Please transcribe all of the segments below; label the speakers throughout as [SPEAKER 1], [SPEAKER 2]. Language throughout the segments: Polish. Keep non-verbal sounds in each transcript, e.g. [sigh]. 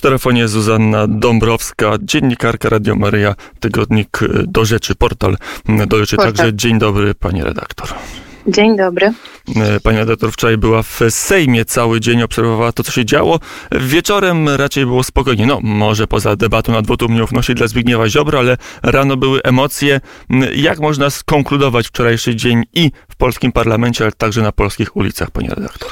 [SPEAKER 1] Przy telefonie Zuzanna Dąbrowska, dziennikarka Radio Maryja, tygodnik Do Rzeczy, portal Do Rzeczy.
[SPEAKER 2] Portal.
[SPEAKER 1] Także dzień dobry, pani redaktor.
[SPEAKER 2] Dzień dobry.
[SPEAKER 1] Pani redaktor wczoraj była w Sejmie cały dzień, obserwowała to, co się działo. Wieczorem raczej było spokojnie. No, może poza debatą nad wotum nieufności dla Zbigniewa Ziobro, ale rano były emocje. Jak można skonkludować wczorajszy dzień i w polskim parlamencie, ale także na polskich ulicach, pani redaktor?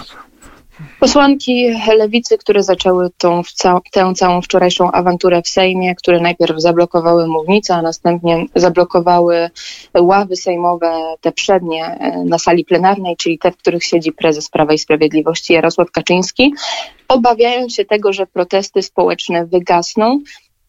[SPEAKER 2] Posłanki lewicy, które zaczęły tą, ca- tę całą wczorajszą awanturę w Sejmie, które najpierw zablokowały mównicę, a następnie zablokowały ławy sejmowe, te przednie e, na sali plenarnej, czyli te, w których siedzi prezes Prawa i Sprawiedliwości Jarosław Kaczyński, obawiają się tego, że protesty społeczne wygasną.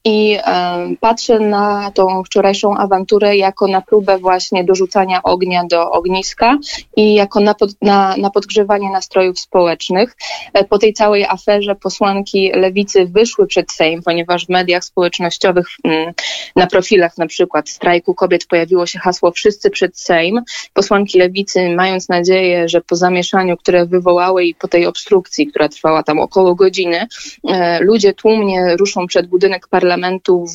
[SPEAKER 2] I e, patrzę na tą wczorajszą awanturę jako na próbę właśnie dorzucania ognia do ogniska i jako na, pod, na, na podgrzewanie nastrojów społecznych. E, po tej całej aferze posłanki lewicy wyszły przed Sejm, ponieważ w mediach społecznościowych, mm, na profilach na przykład strajku kobiet pojawiło się hasło Wszyscy przed Sejm. Posłanki lewicy, mając nadzieję, że po zamieszaniu, które wywołały i po tej obstrukcji, która trwała tam około godziny, e, ludzie tłumnie ruszą przed budynek parlamentu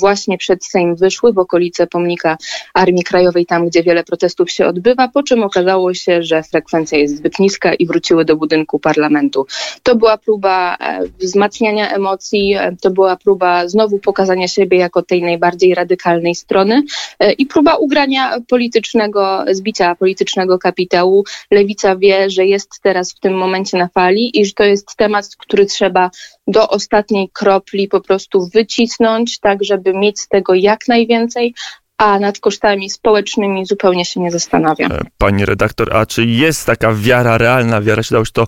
[SPEAKER 2] właśnie przed Sejm wyszły w okolice pomnika Armii Krajowej, tam gdzie wiele protestów się odbywa, po czym okazało się, że frekwencja jest zbyt niska i wróciły do budynku parlamentu. To była próba e, wzmacniania emocji, e, to była próba znowu pokazania siebie jako tej najbardziej radykalnej strony e, i próba ugrania politycznego, zbicia politycznego kapitału. Lewica wie, że jest teraz w tym momencie na fali i że to jest temat, który trzeba do ostatniej kropli po prostu wycisnąć, tak żeby mieć z tego jak najwięcej, a nad kosztami społecznymi zupełnie się nie zastanawia.
[SPEAKER 1] Pani redaktor, a czy jest taka wiara, realna wiara, się dało się to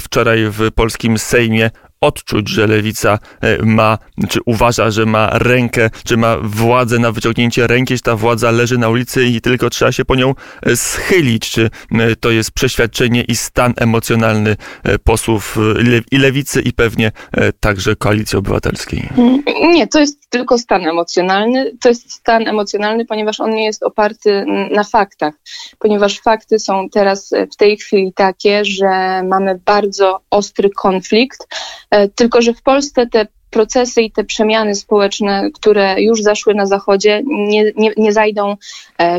[SPEAKER 1] wczoraj w polskim Sejmie odczuć, że lewica ma, czy uważa, że ma rękę, czy ma władzę na wyciągnięcie ręki, że ta władza leży na ulicy i tylko trzeba się po nią schylić. Czy to jest przeświadczenie i stan emocjonalny posłów i lewicy i pewnie także koalicji obywatelskiej?
[SPEAKER 2] Nie, to jest tylko stan emocjonalny. To jest stan emocjonalny, ponieważ on nie jest oparty na faktach, ponieważ fakty są teraz w tej chwili takie, że mamy bardzo ostry konflikt, tylko że w Polsce te procesy i te przemiany społeczne, które już zaszły na Zachodzie, nie, nie, nie zajdą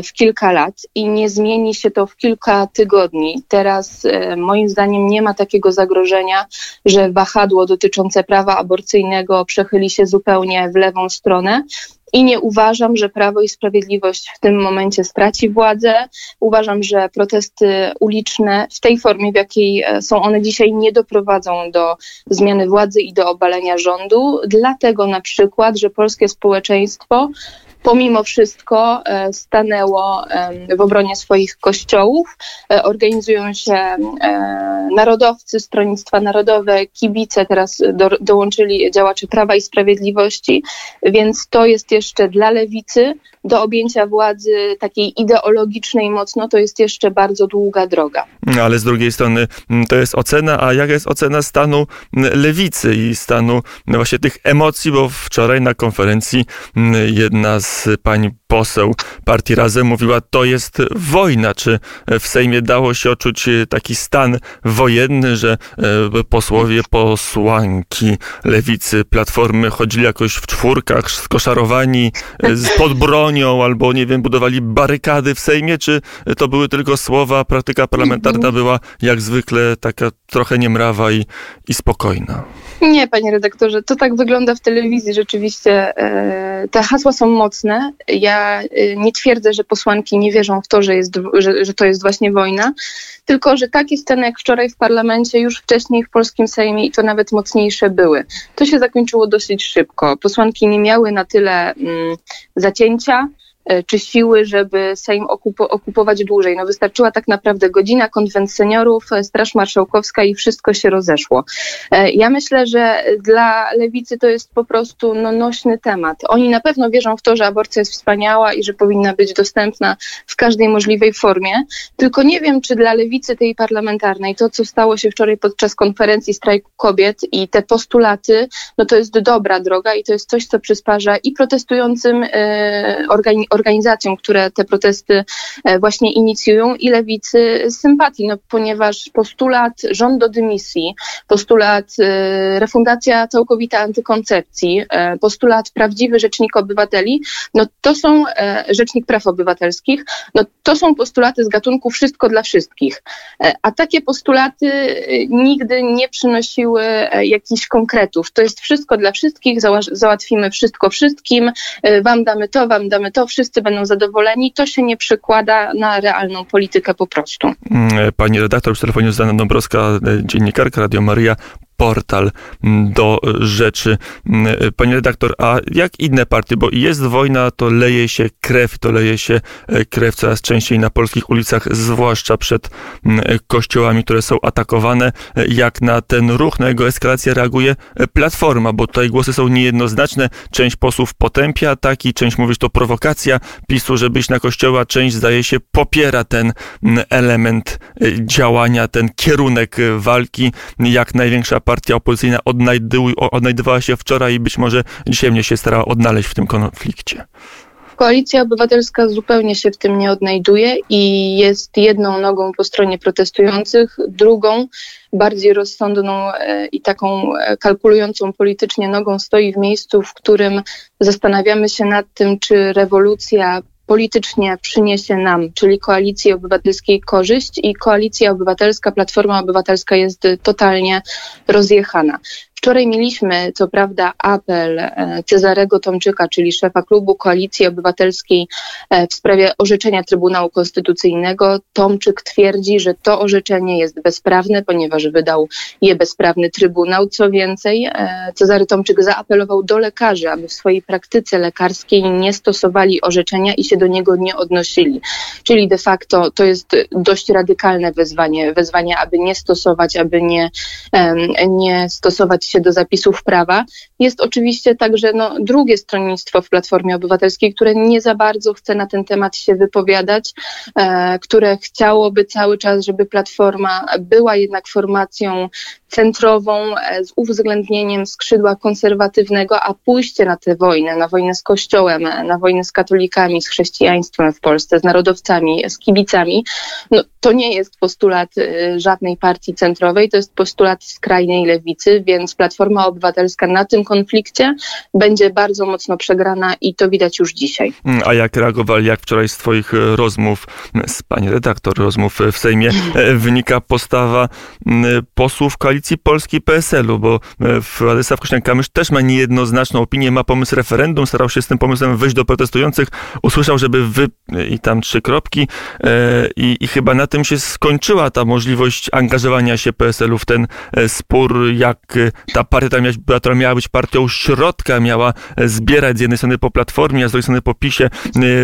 [SPEAKER 2] w kilka lat i nie zmieni się to w kilka tygodni. Teraz moim zdaniem nie ma takiego zagrożenia, że wahadło dotyczące prawa aborcyjnego przechyli się zupełnie w lewą stronę. I nie uważam, że Prawo i Sprawiedliwość w tym momencie straci władzę. Uważam, że protesty uliczne w tej formie, w jakiej są one dzisiaj, nie doprowadzą do zmiany władzy i do obalenia rządu. Dlatego na przykład, że polskie społeczeństwo pomimo wszystko stanęło w obronie swoich kościołów. Organizują się narodowcy, stronnictwa narodowe, kibice, teraz do, dołączyli działacze Prawa i Sprawiedliwości, więc to jest jeszcze dla lewicy do objęcia władzy takiej ideologicznej mocno, to jest jeszcze bardzo długa droga.
[SPEAKER 1] Ale z drugiej strony to jest ocena, a jaka jest ocena stanu lewicy i stanu właśnie tych emocji, bo wczoraj na konferencji jedna z pań poseł partii Razem mówiła, to jest wojna. Czy w Sejmie dało się odczuć taki stan wojenny, że posłowie, posłanki lewicy, platformy chodzili jakoś w czwórkach, skoszarowani pod bronią, albo nie wiem, budowali barykady w Sejmie, czy to były tylko słowa, praktyka parlamentarna była jak zwykle taka trochę niemrawa i, i spokojna?
[SPEAKER 2] Nie, panie redaktorze, to tak wygląda w telewizji rzeczywiście. Te hasła są mocne. Ja nie twierdzę, że posłanki nie wierzą w to, że, jest, że, że to jest właśnie wojna, tylko że takie sceny jak wczoraj w parlamencie, już wcześniej w polskim Sejmie i to nawet mocniejsze były. To się zakończyło dosyć szybko. Posłanki nie miały na tyle mm, zacięcia, czy siły, żeby Sejm okupo, okupować dłużej. No wystarczyła tak naprawdę godzina, konwent seniorów, Straż Marszałkowska i wszystko się rozeszło. Ja myślę, że dla lewicy to jest po prostu no, nośny temat. Oni na pewno wierzą w to, że aborcja jest wspaniała i że powinna być dostępna w każdej możliwej formie, tylko nie wiem, czy dla lewicy tej parlamentarnej to, co stało się wczoraj podczas konferencji strajku kobiet i te postulaty, no to jest dobra droga i to jest coś, co przysparza i protestującym organi organizacjom, które te protesty właśnie inicjują i lewicy sympatii, no, ponieważ postulat żąd do dymisji, postulat refundacja całkowita antykoncepcji, postulat prawdziwy rzecznik obywateli, no to są rzecznik praw obywatelskich, no to są postulaty z gatunku wszystko dla wszystkich. A takie postulaty nigdy nie przynosiły jakichś konkretów. To jest wszystko dla wszystkich, załatwimy wszystko wszystkim, wam damy to, wam damy to, wszyscy będą zadowoleni. To się nie przekłada na realną politykę po prostu.
[SPEAKER 1] Mm, pani redaktor przy telefonie Zuzanna Dąbrowska, y, dziennikarka Radio Maria portal do rzeczy. Panie redaktor, a jak inne partie, bo jest wojna, to leje się krew, to leje się e, krew coraz częściej na polskich ulicach, zwłaszcza przed kościołami, które są atakowane. E, jak na ten ruch, na jego eskalację reaguje e, Platforma, bo tutaj głosy są niejednoznaczne. Część posłów potępia ataki, część mówi, że to prowokacja PiSu, żeby iść na kościoła, część zdaje się popiera ten element działania, ten kierunek walki. Jak największa partia opozycyjna odnajdywała się wczoraj i być może dzisiaj mnie się starała odnaleźć w tym konflikcie.
[SPEAKER 2] Koalicja Obywatelska zupełnie się w tym nie odnajduje i jest jedną nogą po stronie protestujących, drugą, bardziej rozsądną e, i taką e, kalkulującą politycznie nogą stoi w miejscu, w którym zastanawiamy się nad tym, czy rewolucja politycznie przyniesie nam, czyli Koalicji Obywatelskiej korzyść i Koalicja Obywatelska, Platforma Obywatelska jest totalnie rozjechana. Wczoraj mieliśmy, co prawda, apel e, Cezarego Tomczyka, czyli szefa klubu Koalicji Obywatelskiej e, w sprawie orzeczenia Trybunału Konstytucyjnego. Tomczyk twierdzi, że to orzeczenie jest bezprawne, ponieważ wydał je bezprawny Trybunał. Co więcej, e, Cezary Tomczyk zaapelował do lekarzy, aby w swojej praktyce lekarskiej nie stosowali orzeczenia i się do niego nie odnosili. Czyli de facto to jest dość radykalne wezwanie, wezwanie, aby nie stosować, aby nie, nie stosować się do zapisów prawa. Jest oczywiście także no, drugie stronnictwo w Platformie Obywatelskiej, które nie za bardzo chce na ten temat się wypowiadać, e, które chciałoby cały czas, żeby Platforma była jednak formacją centrową e, z uwzględnieniem skrzydła konserwatywnego, a pójście na tę wojnę, na wojnę z Kościołem, na wojnę z katolikami, z chrześcijaństwem w Polsce, z narodowcami, z kibicami, no, to nie jest postulat e, żadnej partii centrowej, to jest postulat skrajnej lewicy, więc Platforma Obywatelska na tym konflikcie będzie bardzo mocno przegrana i to widać już dzisiaj.
[SPEAKER 1] Mm, a jak reagowali, jak wczoraj z Twoich e, rozmów, z Pani redaktor, rozmów w Sejmie, [laughs] wynika postawa posłów koalicji koalicji Polski PSL-u, bo e, Władysław Kośniak-Kamysz też ma niejednoznaczną opinię, ma pomysł referendum, starał się z tym pomysłem wyjść do protestujących, usłyszał, żeby wy i tam trzy kropki e, i, i chyba na tym się skończyła ta możliwość angażowania się PSL-u w ten e, spór, jak ta partia, która miała być partią środka, miała zbierać z jednej strony po Platformie, a z drugiej strony po PiSie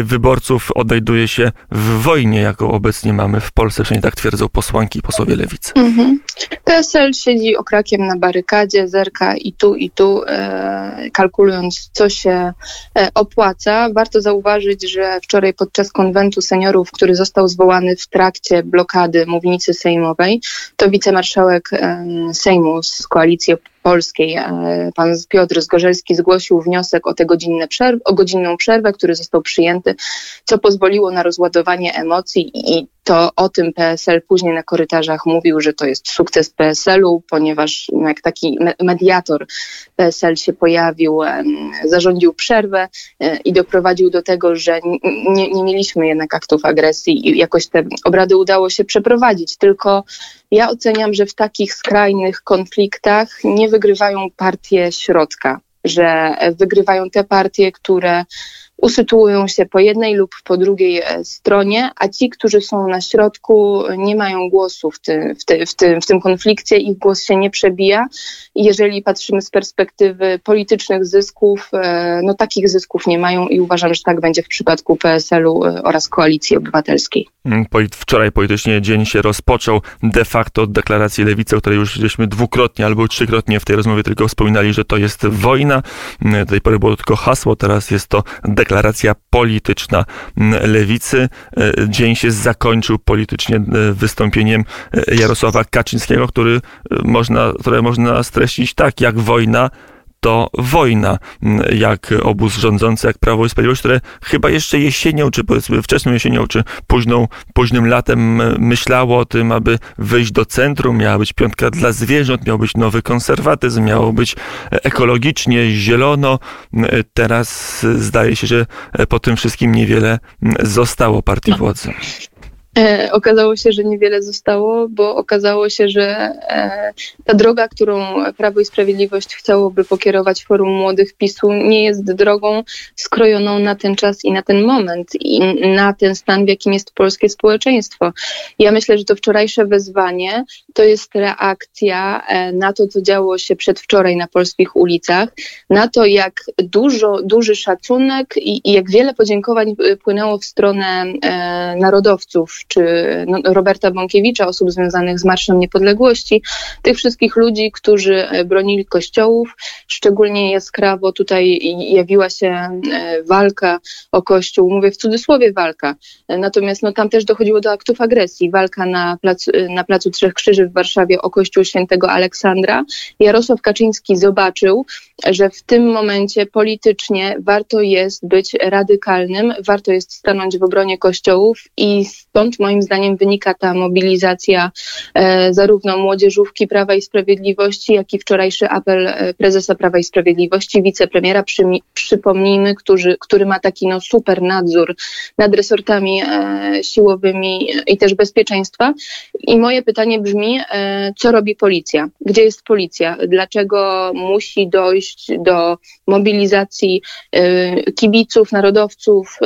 [SPEAKER 1] wyborców, odnajduje się w wojnie, jaką obecnie mamy w Polsce, przynajmniej tak twierdzą posłanki i posłowie lewicy. Mhm.
[SPEAKER 2] PSL siedzi okrakiem na barykadzie, zerka i tu, i tu, e, kalkulując, co się e, opłaca. Warto zauważyć, że wczoraj podczas konwentu seniorów, który został zwołany w trakcie blokady mównicy sejmowej, to wicemarszałek e, Sejmu z koalicji Polskiej, e, pan Piotr Zgorzelski zgłosił wniosek o tę godzinne przerw- o godzinną przerwę, który został przyjęty, co pozwoliło na rozładowanie emocji i to o tym PSL później na korytarzach mówił, że to jest sukces PSL-u, ponieważ no, jak taki mediator PSL się pojawił, zarządził przerwę e, i doprowadził do tego, że nie, nie mieliśmy jednak aktów agresji i jakoś te obrady udało się przeprowadzić. Tylko ja oceniam, że w takich skrajnych konfliktach nie wygrywają partie środka, że wygrywają te partie, które usytuują się po jednej lub po drugiej e, stronie, a ci, którzy są na środku, nie mają głosu w tym, w, w, w tym konflikcie, ich głos się nie przebija. Jeżeli patrzymy z perspektywy politycznych zysków, e, no takich zysków nie mają i uważam, że tak będzie w przypadku PSL-u e, oraz Koalicji Obywatelskiej.
[SPEAKER 1] Mm, wczoraj politycznie dzień się rozpoczął de facto od deklaracji lewicy, o której już żeśmy dwukrotnie albo trzykrotnie w tej rozmowie tylko wspominali, że to jest wojna. Mm, do tej pory było tylko hasło, teraz jest to deklaracja deklaracja polityczna lewicy. E, dzień się zakończył politycznie e, wystąpieniem e, Jarosława Kaczyńskiego, który można, które można streścić tak, jak wojna to wojna, jak obóz rządzący, jak Prawo i Sprawiedliwość, które chyba jeszcze jesienią, czy powiedzmy wczesną jesienią, czy późną, późnym latem myślało o tym, aby wyjść do centrum, miała być piątka dla zwierząt, miał być nowy konserwatyzm, miało być ekologicznie, zielono. Teraz zdaje się, że po tym wszystkim niewiele zostało partii no. władzy.
[SPEAKER 2] E, okazało się, że niewiele zostało, bo okazało się, że e, ta droga, którą Prawo i Sprawiedliwość chciałoby pokierować Forum Młodych PiSu, nie jest drogą skrojoną na ten czas i na ten moment i na ten stan, w jakim jest polskie społeczeństwo. Ja myślę, że to wczorajsze wezwanie to jest reakcja e, na to, co działo się przedwczoraj na polskich ulicach, na to, jak dużo, duży szacunek i, i jak wiele podziękowań płynęło w stronę narodowców czy no, Roberta Bąkiewicza, osób związanych z Marszem Niepodległości, tych wszystkich ludzi, którzy e, bronili kościołów. Szczególnie jaskrawo tutaj jawiła się e, walka o kościół, mówię w cudzysłowie walka, natomiast no, tam też dochodziło do aktów agresji, walka na, placu, na Placu Trzech Krzyży w Warszawie o kościół świętego Aleksandra. Jarosław Kaczyński zobaczył, że w tym momencie politycznie warto jest być radykalnym, warto jest stanąć w obronie kościołów i stąd moim zdaniem wynika ta mobilizacja e, zarówno młodzieżówki Prawa i Sprawiedliwości, jak i wczorajszy apel e, prezesa Prawa i Sprawiedliwości, wicepremiera, przy, przypomnijmy, który, który ma taki no, super nadzór nad resortami e, siłowymi i też bezpieczeństwa. I moje pytanie brzmi, co robi policja? Gdzie jest policja? Dlaczego musi dojść do mobilizacji kibiców, narodowców,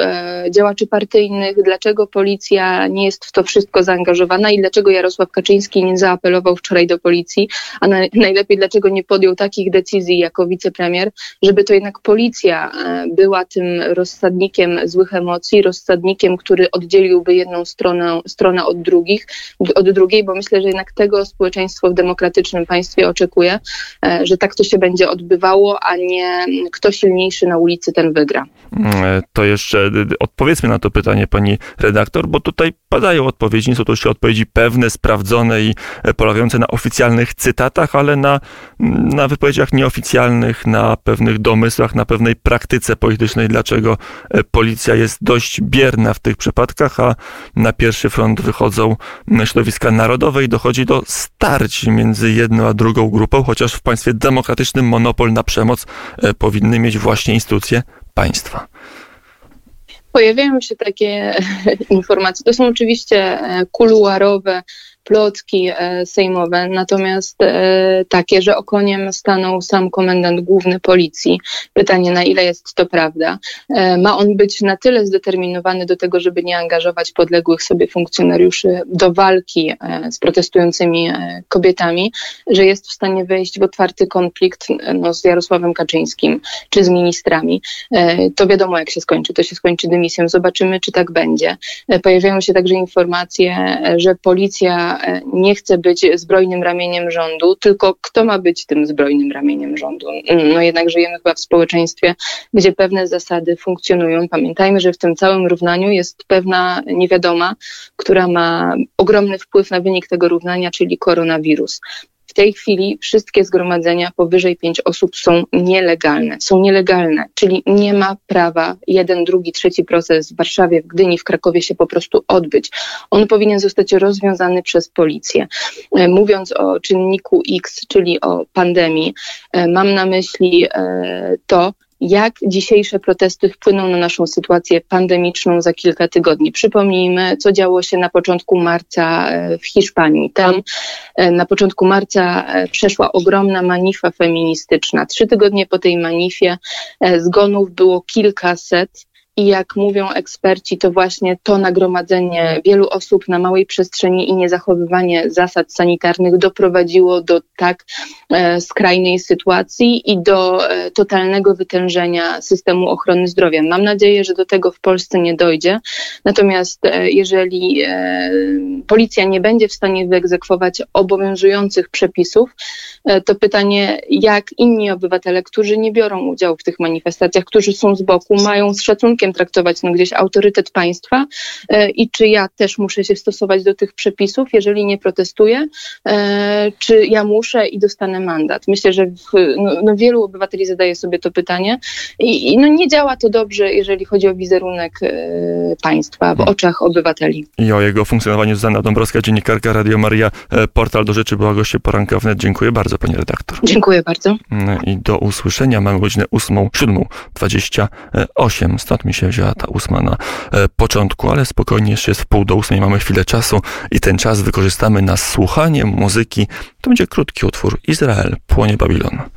[SPEAKER 2] działaczy partyjnych? Dlaczego policja nie jest w to wszystko zaangażowana i dlaczego Jarosław Kaczyński nie zaapelował wczoraj do policji, a na, najlepiej dlaczego nie podjął takich decyzji jako wicepremier, żeby to jednak policja e, była tym rozsadnikiem złych emocji, rozsadnikiem, który oddzieliłby jedną stronę, stronę od drugich, od drugiej, bo myślę, że jednak tego społeczeństwo w demokratycznym państwie oczekuje, e, że tak to się będzie odbywało, a nie kto silniejszy na ulicy, ten wygra.
[SPEAKER 1] Mm, to jeszcze odpowiedzmy na to pytanie, pani redaktor, bo tutaj padają odpowiedzi, nie są to jeszcze odpowiedzi pewne, sprawdzone i e, polegające na oficjalnych cytatach, ale na, na wypowiedziach nieoficjalnych, na pewnych domysłach, na pewnej praktyce politycznej, dlaczego e, policja jest dość bierna w tych przypadkach, a na pierwszy front wychodzą środowiska narodowe i dochodzi do starć między jedną a drugą grupą, chociaż w państwie demokratycznym monopol na przemoc e, powinny mieć właśnie instytucje państwa.
[SPEAKER 2] Pojawiają się takie [laughs] informacje. To są oczywiście e, kuluarowe plotki e, sejmowe, natomiast e, takie, że okoniem stanął sam komendant główny policji. Pytanie, na ile jest to prawda? E, ma on być na tyle zdeterminowany do tego, żeby nie angażować podległych sobie funkcjonariuszy do walki z protestującymi kobietami, że jest w stanie wejść w otwarty konflikt no, z Jarosławem Kaczyńskim czy z ministrami. To wiadomo, jak się skończy. To się skończy dymisją. Zobaczymy, czy tak będzie. Pojawiają się także informacje, że policja nie chce być zbrojnym ramieniem rządu, tylko kto ma być tym zbrojnym ramieniem rządu? No jednak żyjemy chyba w społeczeństwie, gdzie pewne zasady funkcjonują. Pamiętajmy, że w tym całym równaniu jest pewna niewiadoma, która ma ogromny wpływ na wynik tego równania, czyli koronawirus. W tej chwili wszystkie zgromadzenia powyżej pięć osób są nielegalne. Są nielegalne, czyli nie ma prawa jeden, drugi, trzeci proces w Warszawie, w Gdyni, w Krakowie się po prostu odbyć. On powinien zostać rozwiązany przez policję. E, mówiąc o czynniku X, czyli o pandemii, e, mam na myśli e, to, jak dzisiejsze protesty wpłyną na naszą sytuację pandemiczną za kilka tygodni. Przypomnijmy, co działo się na początku marca e, w Hiszpanii. Tam e, na początku marca e, przeszła ogromna manifa feministyczna. Trzy tygodnie po tej manifie zgonów było kilkaset. I jak mówią eksperci, to właśnie to nagromadzenie wielu osób na małej przestrzeni i niezachowywanie zasad sanitarnych doprowadziło do tak e, skrajnej sytuacji i do e, totalnego wytężenia systemu ochrony zdrowia. Mam nadzieję, że do tego w Polsce nie dojdzie. Natomiast e, jeżeli e, policja nie będzie w stanie wyegzekwować obowiązujących przepisów, e, to pytanie, jak inni obywatele, którzy nie biorą udziału w tych manifestacjach, którzy są z boku, mają z szacunkiem szacunkiem traktować no, gdzieś autorytet państwa e, i czy ja też muszę się stosować do tych przepisów, jeżeli nie protestuję, e, czy ja muszę i dostanę mandat. Myślę, że w, no, no, wielu obywateli zadaje sobie to pytanie i, i no, nie działa to dobrze, jeżeli chodzi o wizerunek e, państwa w
[SPEAKER 1] Hmm.
[SPEAKER 2] oczach obywateli.
[SPEAKER 1] I o jego funkcjonowaniu Zuzanna Dąbrowska, dziennikarka Radio Maria, portal do rzeczy była goście poranka wnet. Dziękuję bardzo, pani redaktor.
[SPEAKER 2] Dziękuję bardzo.
[SPEAKER 1] Mm, I do usłyszenia mamy godzinę 8, 7.28. Stąd mi się wzięła ta ósma na e, początku, ale spokojnie jeszcze jest w pół do ósmej, mamy chwilę czasu i ten czas wykorzystamy na słuchanie muzyki. To będzie krótki utwór Izrael, płonie Babilon.